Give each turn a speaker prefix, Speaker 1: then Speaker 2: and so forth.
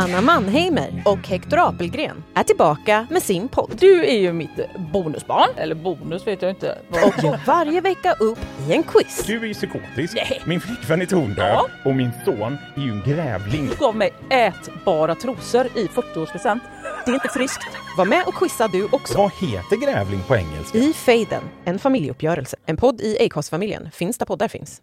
Speaker 1: Anna Mannheimer och Hector Apelgren är tillbaka med sin podd.
Speaker 2: Du är ju mitt bonusbarn, eller bonus vet jag inte.
Speaker 1: Och gör varje vecka upp i en quiz.
Speaker 3: Du är ju psykotisk,
Speaker 2: Nej.
Speaker 3: min flickvän är tondöv
Speaker 2: Ja.
Speaker 3: och min son är ju en grävling.
Speaker 2: Du gav mig ätbara trosor i 40-årspresent. Det är inte friskt.
Speaker 1: Var med och quizza du också.
Speaker 3: Vad heter grävling på engelska?
Speaker 1: I Fejden, en familjeuppgörelse. En podd i Acast-familjen. Finns där poddar finns.